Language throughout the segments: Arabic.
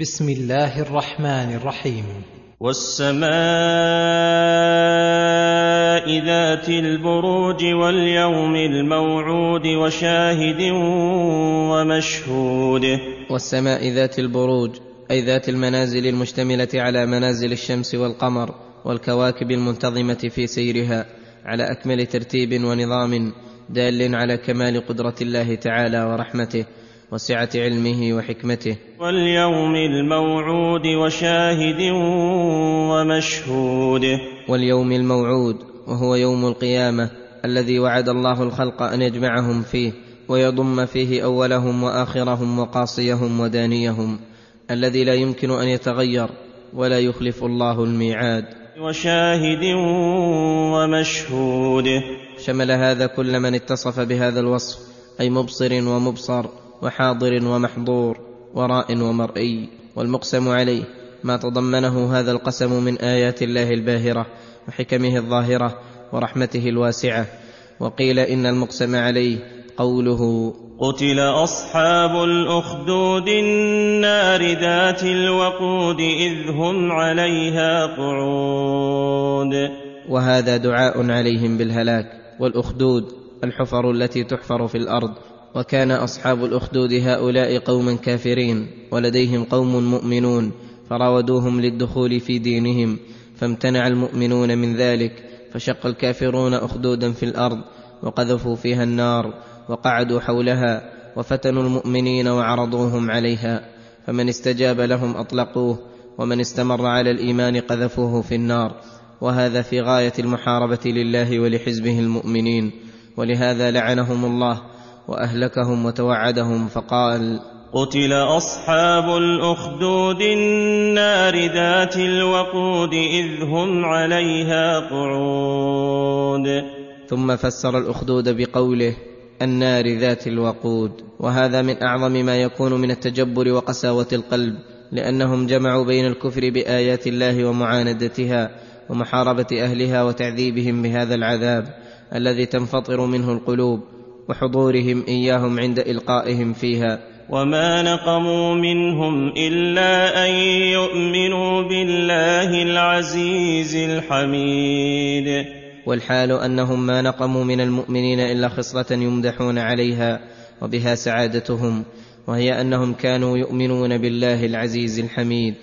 بسم الله الرحمن الرحيم. والسماء ذات البروج واليوم الموعود وشاهد ومشهود. والسماء ذات البروج أي ذات المنازل المشتملة على منازل الشمس والقمر والكواكب المنتظمة في سيرها على أكمل ترتيب ونظام دال على كمال قدرة الله تعالى ورحمته. وسعة علمه وحكمته. واليوم الموعود وشاهد ومشهود. واليوم الموعود وهو يوم القيامة الذي وعد الله الخلق أن يجمعهم فيه ويضم فيه أولهم وآخرهم وقاصيهم ودانيهم الذي لا يمكن أن يتغير ولا يخلف الله الميعاد. وشاهد ومشهود. شمل هذا كل من اتصف بهذا الوصف أي مبصر ومبصر وحاضر ومحظور وراء ومرئي والمقسم عليه ما تضمنه هذا القسم من آيات الله الباهرة وحكمه الظاهرة ورحمته الواسعة. وقيل إن المقسم عليه قوله قتل اصحاب الاخدود النار ذات الوقود اذ هم عليها قعود. وهذا دعاء عليهم بالهلاك والأخدود الحفر التي تحفر في الأرض وكان أصحاب الأخدود هؤلاء قوما كافرين ولديهم قوم مؤمنون فراودوهم للدخول في دينهم فامتنع المؤمنون من ذلك فشق الكافرون أخدودا في الأرض وقذفوا فيها النار وقعدوا حولها وفتنوا المؤمنين وعرضوهم عليها فمن استجاب لهم أطلقوه ومن استمر على الإيمان قذفوه في النار وهذا في غاية المحاربة لله ولحزبه المؤمنين ولهذا لعنهم الله وأهلكهم وتوعدهم فقال قتل أصحاب الأخدود النار ذات الوقود إذ هم عليها قعود. ثم فسر الأخدود بقوله النار ذات الوقود وهذا من أعظم ما يكون من التجبر وقساوة القلب لأنهم جمعوا بين الكفر بآيات الله ومعاندتها ومحاربة أهلها وتعذيبهم بهذا العذاب الذي تنفطر منه القلوب. وحضورهم إياهم عند إلقائهم فيها. وما نقموا منهم الا ان يؤمنوا بالله العزيز الحميد. والحال انهم ما نقموا من المؤمنين الا خصله يمدحون عليها وبها سعادتهم. وهي انهم كانوا يؤمنون بالله العزيز الحميد.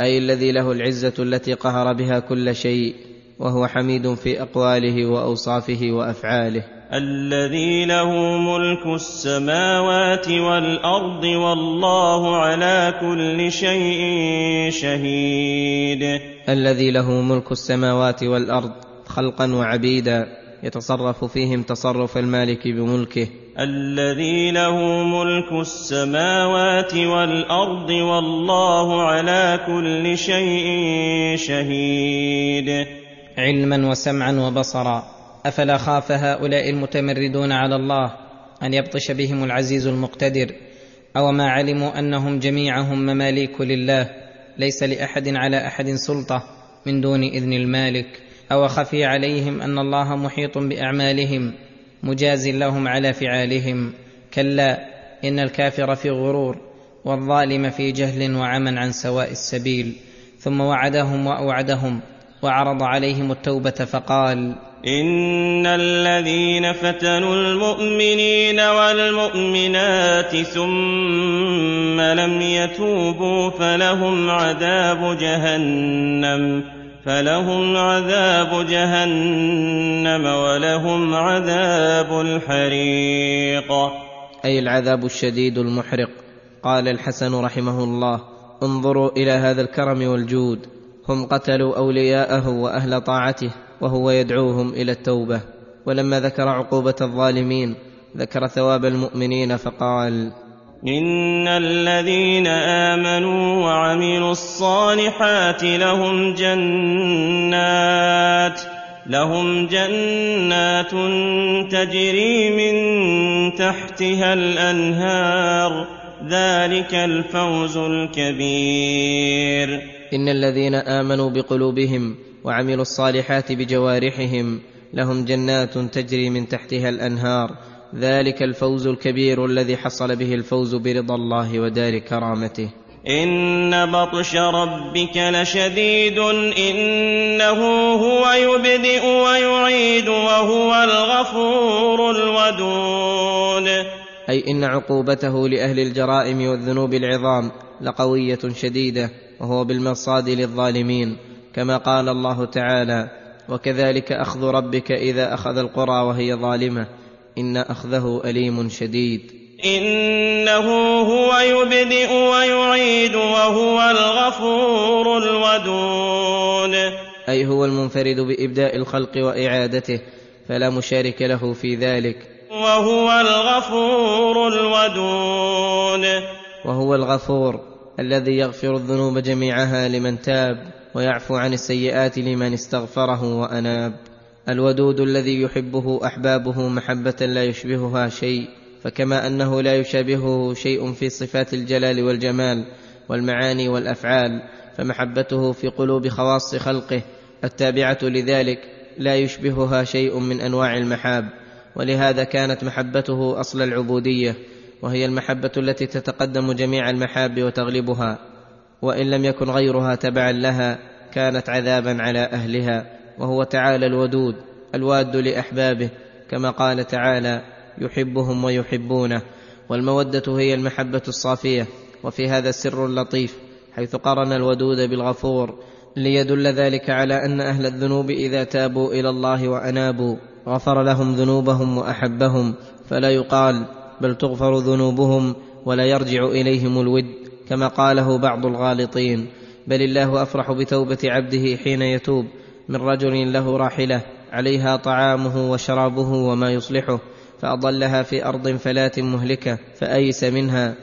اي الذي له العزه التي قهر بها كل شيء وهو حميد في اقواله واوصافه وافعاله. الذي له ملك السماوات والأرض والله على كل شيء شهيد. الذي له ملك السماوات والأرض خلقا وعبيدا يتصرف فيهم تصرف المالك بملكه. الذي له ملك السماوات والأرض والله على كل شيء شهيد. علما وسمعا وبصرا أفلا خاف هؤلاء المتمردون على الله أن يبطش بهم العزيز المقتدر؟ أو ما علموا أنهم جميعهم مماليك لله ليس لأحد على أحد سلطة من دون إذن المالك؟ أو خفي عليهم أن الله محيط بأعمالهم مجاز لهم على فعالهم؟ كلا إن الكافر في غرور والظالم في جهل وعمى عن سواء السبيل. ثم وعدهم وأوعدهم وعرض عليهم التوبة فقال ان الذين فتنوا المؤمنين والمؤمنات ثم لم يتوبوا فلهم عذاب جهنم فلهم عذاب جهنم ولهم عذاب الحريق أي العذاب الشديد المحرق. قال الحسن رحمه الله انظروا إلى هذا الكرم والجود. هم قتلوا أولياءه وأهل طاعته وهو يدعوهم إلى التوبة. ولما ذكر عقوبة الظالمين ذكر ثواب المؤمنين فقال إن الذين آمنوا وعملوا الصالحات لهم جنات لهم جنات تجري من تحتها الأنهار. ذلك الفوز الكبير. إن الذين آمنوا بقلوبهم وعملوا الصالحات بجوارحهم لهم جنات تجري من تحتها الأنهار. ذلك الفوز الكبير الذي حصل به الفوز برضا الله ودار كرامته. إن بطش ربك لشديد إنه هو يبدئ ويعيد وهو الغفور الودود. أي إن عقوبته لأهل الجرائم والذنوب العظام لقوية شديدة. وهو بالمرصاد للظالمين كما قال الله تعالى وكذلك أخذ ربك إذا أخذ القرى وهي ظالمة إن أخذه أليم شديد إنه هو يبدئ ويعيد وهو الغفور الودود. أي هو المنفرد بإبداء الخلق وإعادته فلا مشارك له في ذلك. وهو الغفور الودود. وهو الغفور. الذي يغفر الذنوب جميعها لمن تاب ويعفو عن السيئات لمن استغفره وأناب. الودود الذي يحبه أحبابه محبة لا يشبهها شيء فكما أنه لا يشابهه شيء في صفات الجلال والجمال والمعاني والأفعال فمحبته في قلوب خواص خلقه التابعة لذلك لا يشبهها شيء من أنواع المحاب. ولهذا كانت محبته أصل العبودية وهي المحبة التي تتقدم جميع المحاب وتغلبها وإن لم يكن غيرها تبعا لها كانت عذابا على أهلها وهو تعالى الودود الواد لأحبابه كما قال تعالى يحبهم ويحبونه. والمودة هي المحبة الصافية وفي هذا السر اللطيف حيث قرن الودود بالغفور ليدل ذلك على أن أهل الذنوب إذا تابوا إلى الله وأنابوا غفر لهم ذنوبهم وأحبهم فلا يقال بل تغفر ذنوبهم ولا يرجع إليهم الود كما قاله بعض الغالطين. بل الله أفرح بتوبة عبده حين يتوب. من رجل له راحلة عليها طعامه وشرابه وما يصلحه فأضلها في أرض فلات مهلكة فأيس منها.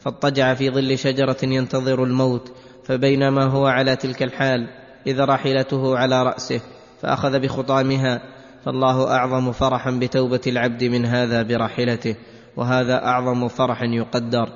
فاضطجع في ظل شجرة ينتظر الموت فبينما هو على تلك الحال إذا راحلته على رأسه فأخذ بخطامها. فالله أعظم فرحا بتوبة العبد من هذا براحلته. وهذا أعظم فرح يقدر.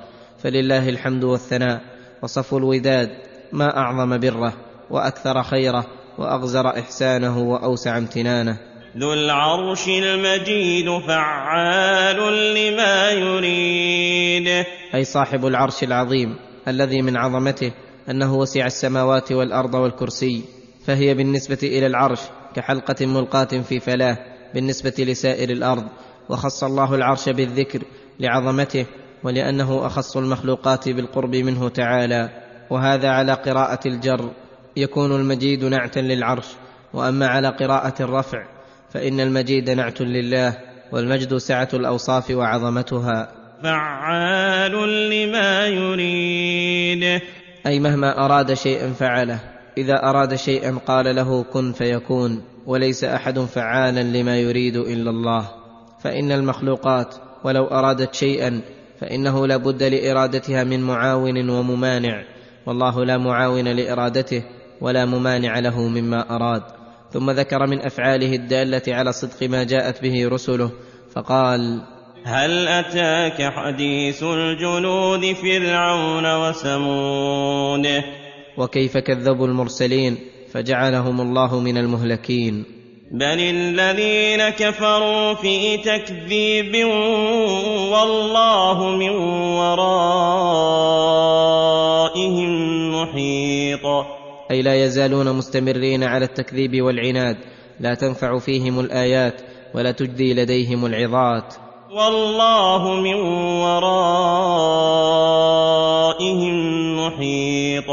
فلله الحمد والثناء وصف الوداد ما أعظم بره وأكثر خيره وأغزر إحسانه وأوسع امتنانه. ذو العرش المجيد فعال لما يريد. أي صاحب العرش العظيم الذي من عظمته أنه وسع السماوات والأرض والكرسي. فهي بالنسبة إلى العرش كحلقة ملقاة في فلاه بالنسبة لسائر الأرض. وخص الله العرش بالذكر لعظمته ولأنه أخص المخلوقات بالقرب منه تعالى. وهذا على قراءة الجر. يكون المجيد نعتا للعرش. وأما على قراءة الرفع فإن المجيد نعت لله والمجد سعة الأوصاف وعظمتها. فعال لما يريد. أي مهما أراد شيئا فعله. إذا أراد شيئا قال له كن فيكون وليس أحد فعالا لما يريد إلا الله. فإن المخلوقات ولو أرادت شيئا فإنه لا بد لإرادتها من معاون وممانع والله لا معاون لإرادته ولا ممانع له مما أراد. ثم ذكر من أفعاله الدالة على صدق ما جاءت به رسله فقال هل أتاك حديث الجنود فرعون وثمود وكيف كذبوا المرسلين فجعلهم الله من المهلكين. بل الذين كفروا في تكذيب والله من ورائهم محيط أي لا يزالون مستمرين على التكذيب والعناد لا تنفع فيهم الآيات ولا تجدي لديهم العظات. والله من ورائهم محيط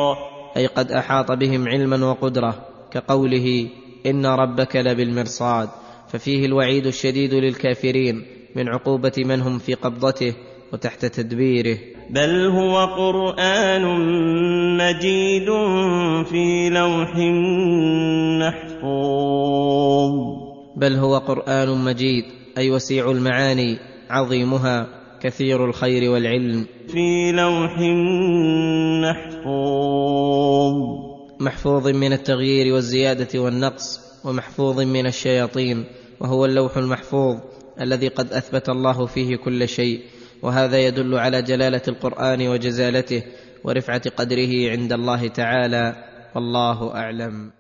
أي قد أحاط بهم علما وقدرة كقوله ان ربك لبالمرصاد ففيه الوعيد الشديد للكافرين من عقوبه من هم في قبضته وتحت تدبيره بل هو قرآن مجيد في لوح محفوظ. بل هو قران مجيد اي وسيع المعاني عظيمها كثير الخير والعلم. في لوح محفوظ. محفوظ من التغيير والزيادة والنقص ومحفوظ من الشياطين وهو اللوح المحفوظ الذي قد أثبت الله فيه كل شيء وهذا يدل على جلالة القرآن وجزالته ورفعة قدره عند الله تعالى والله أعلم.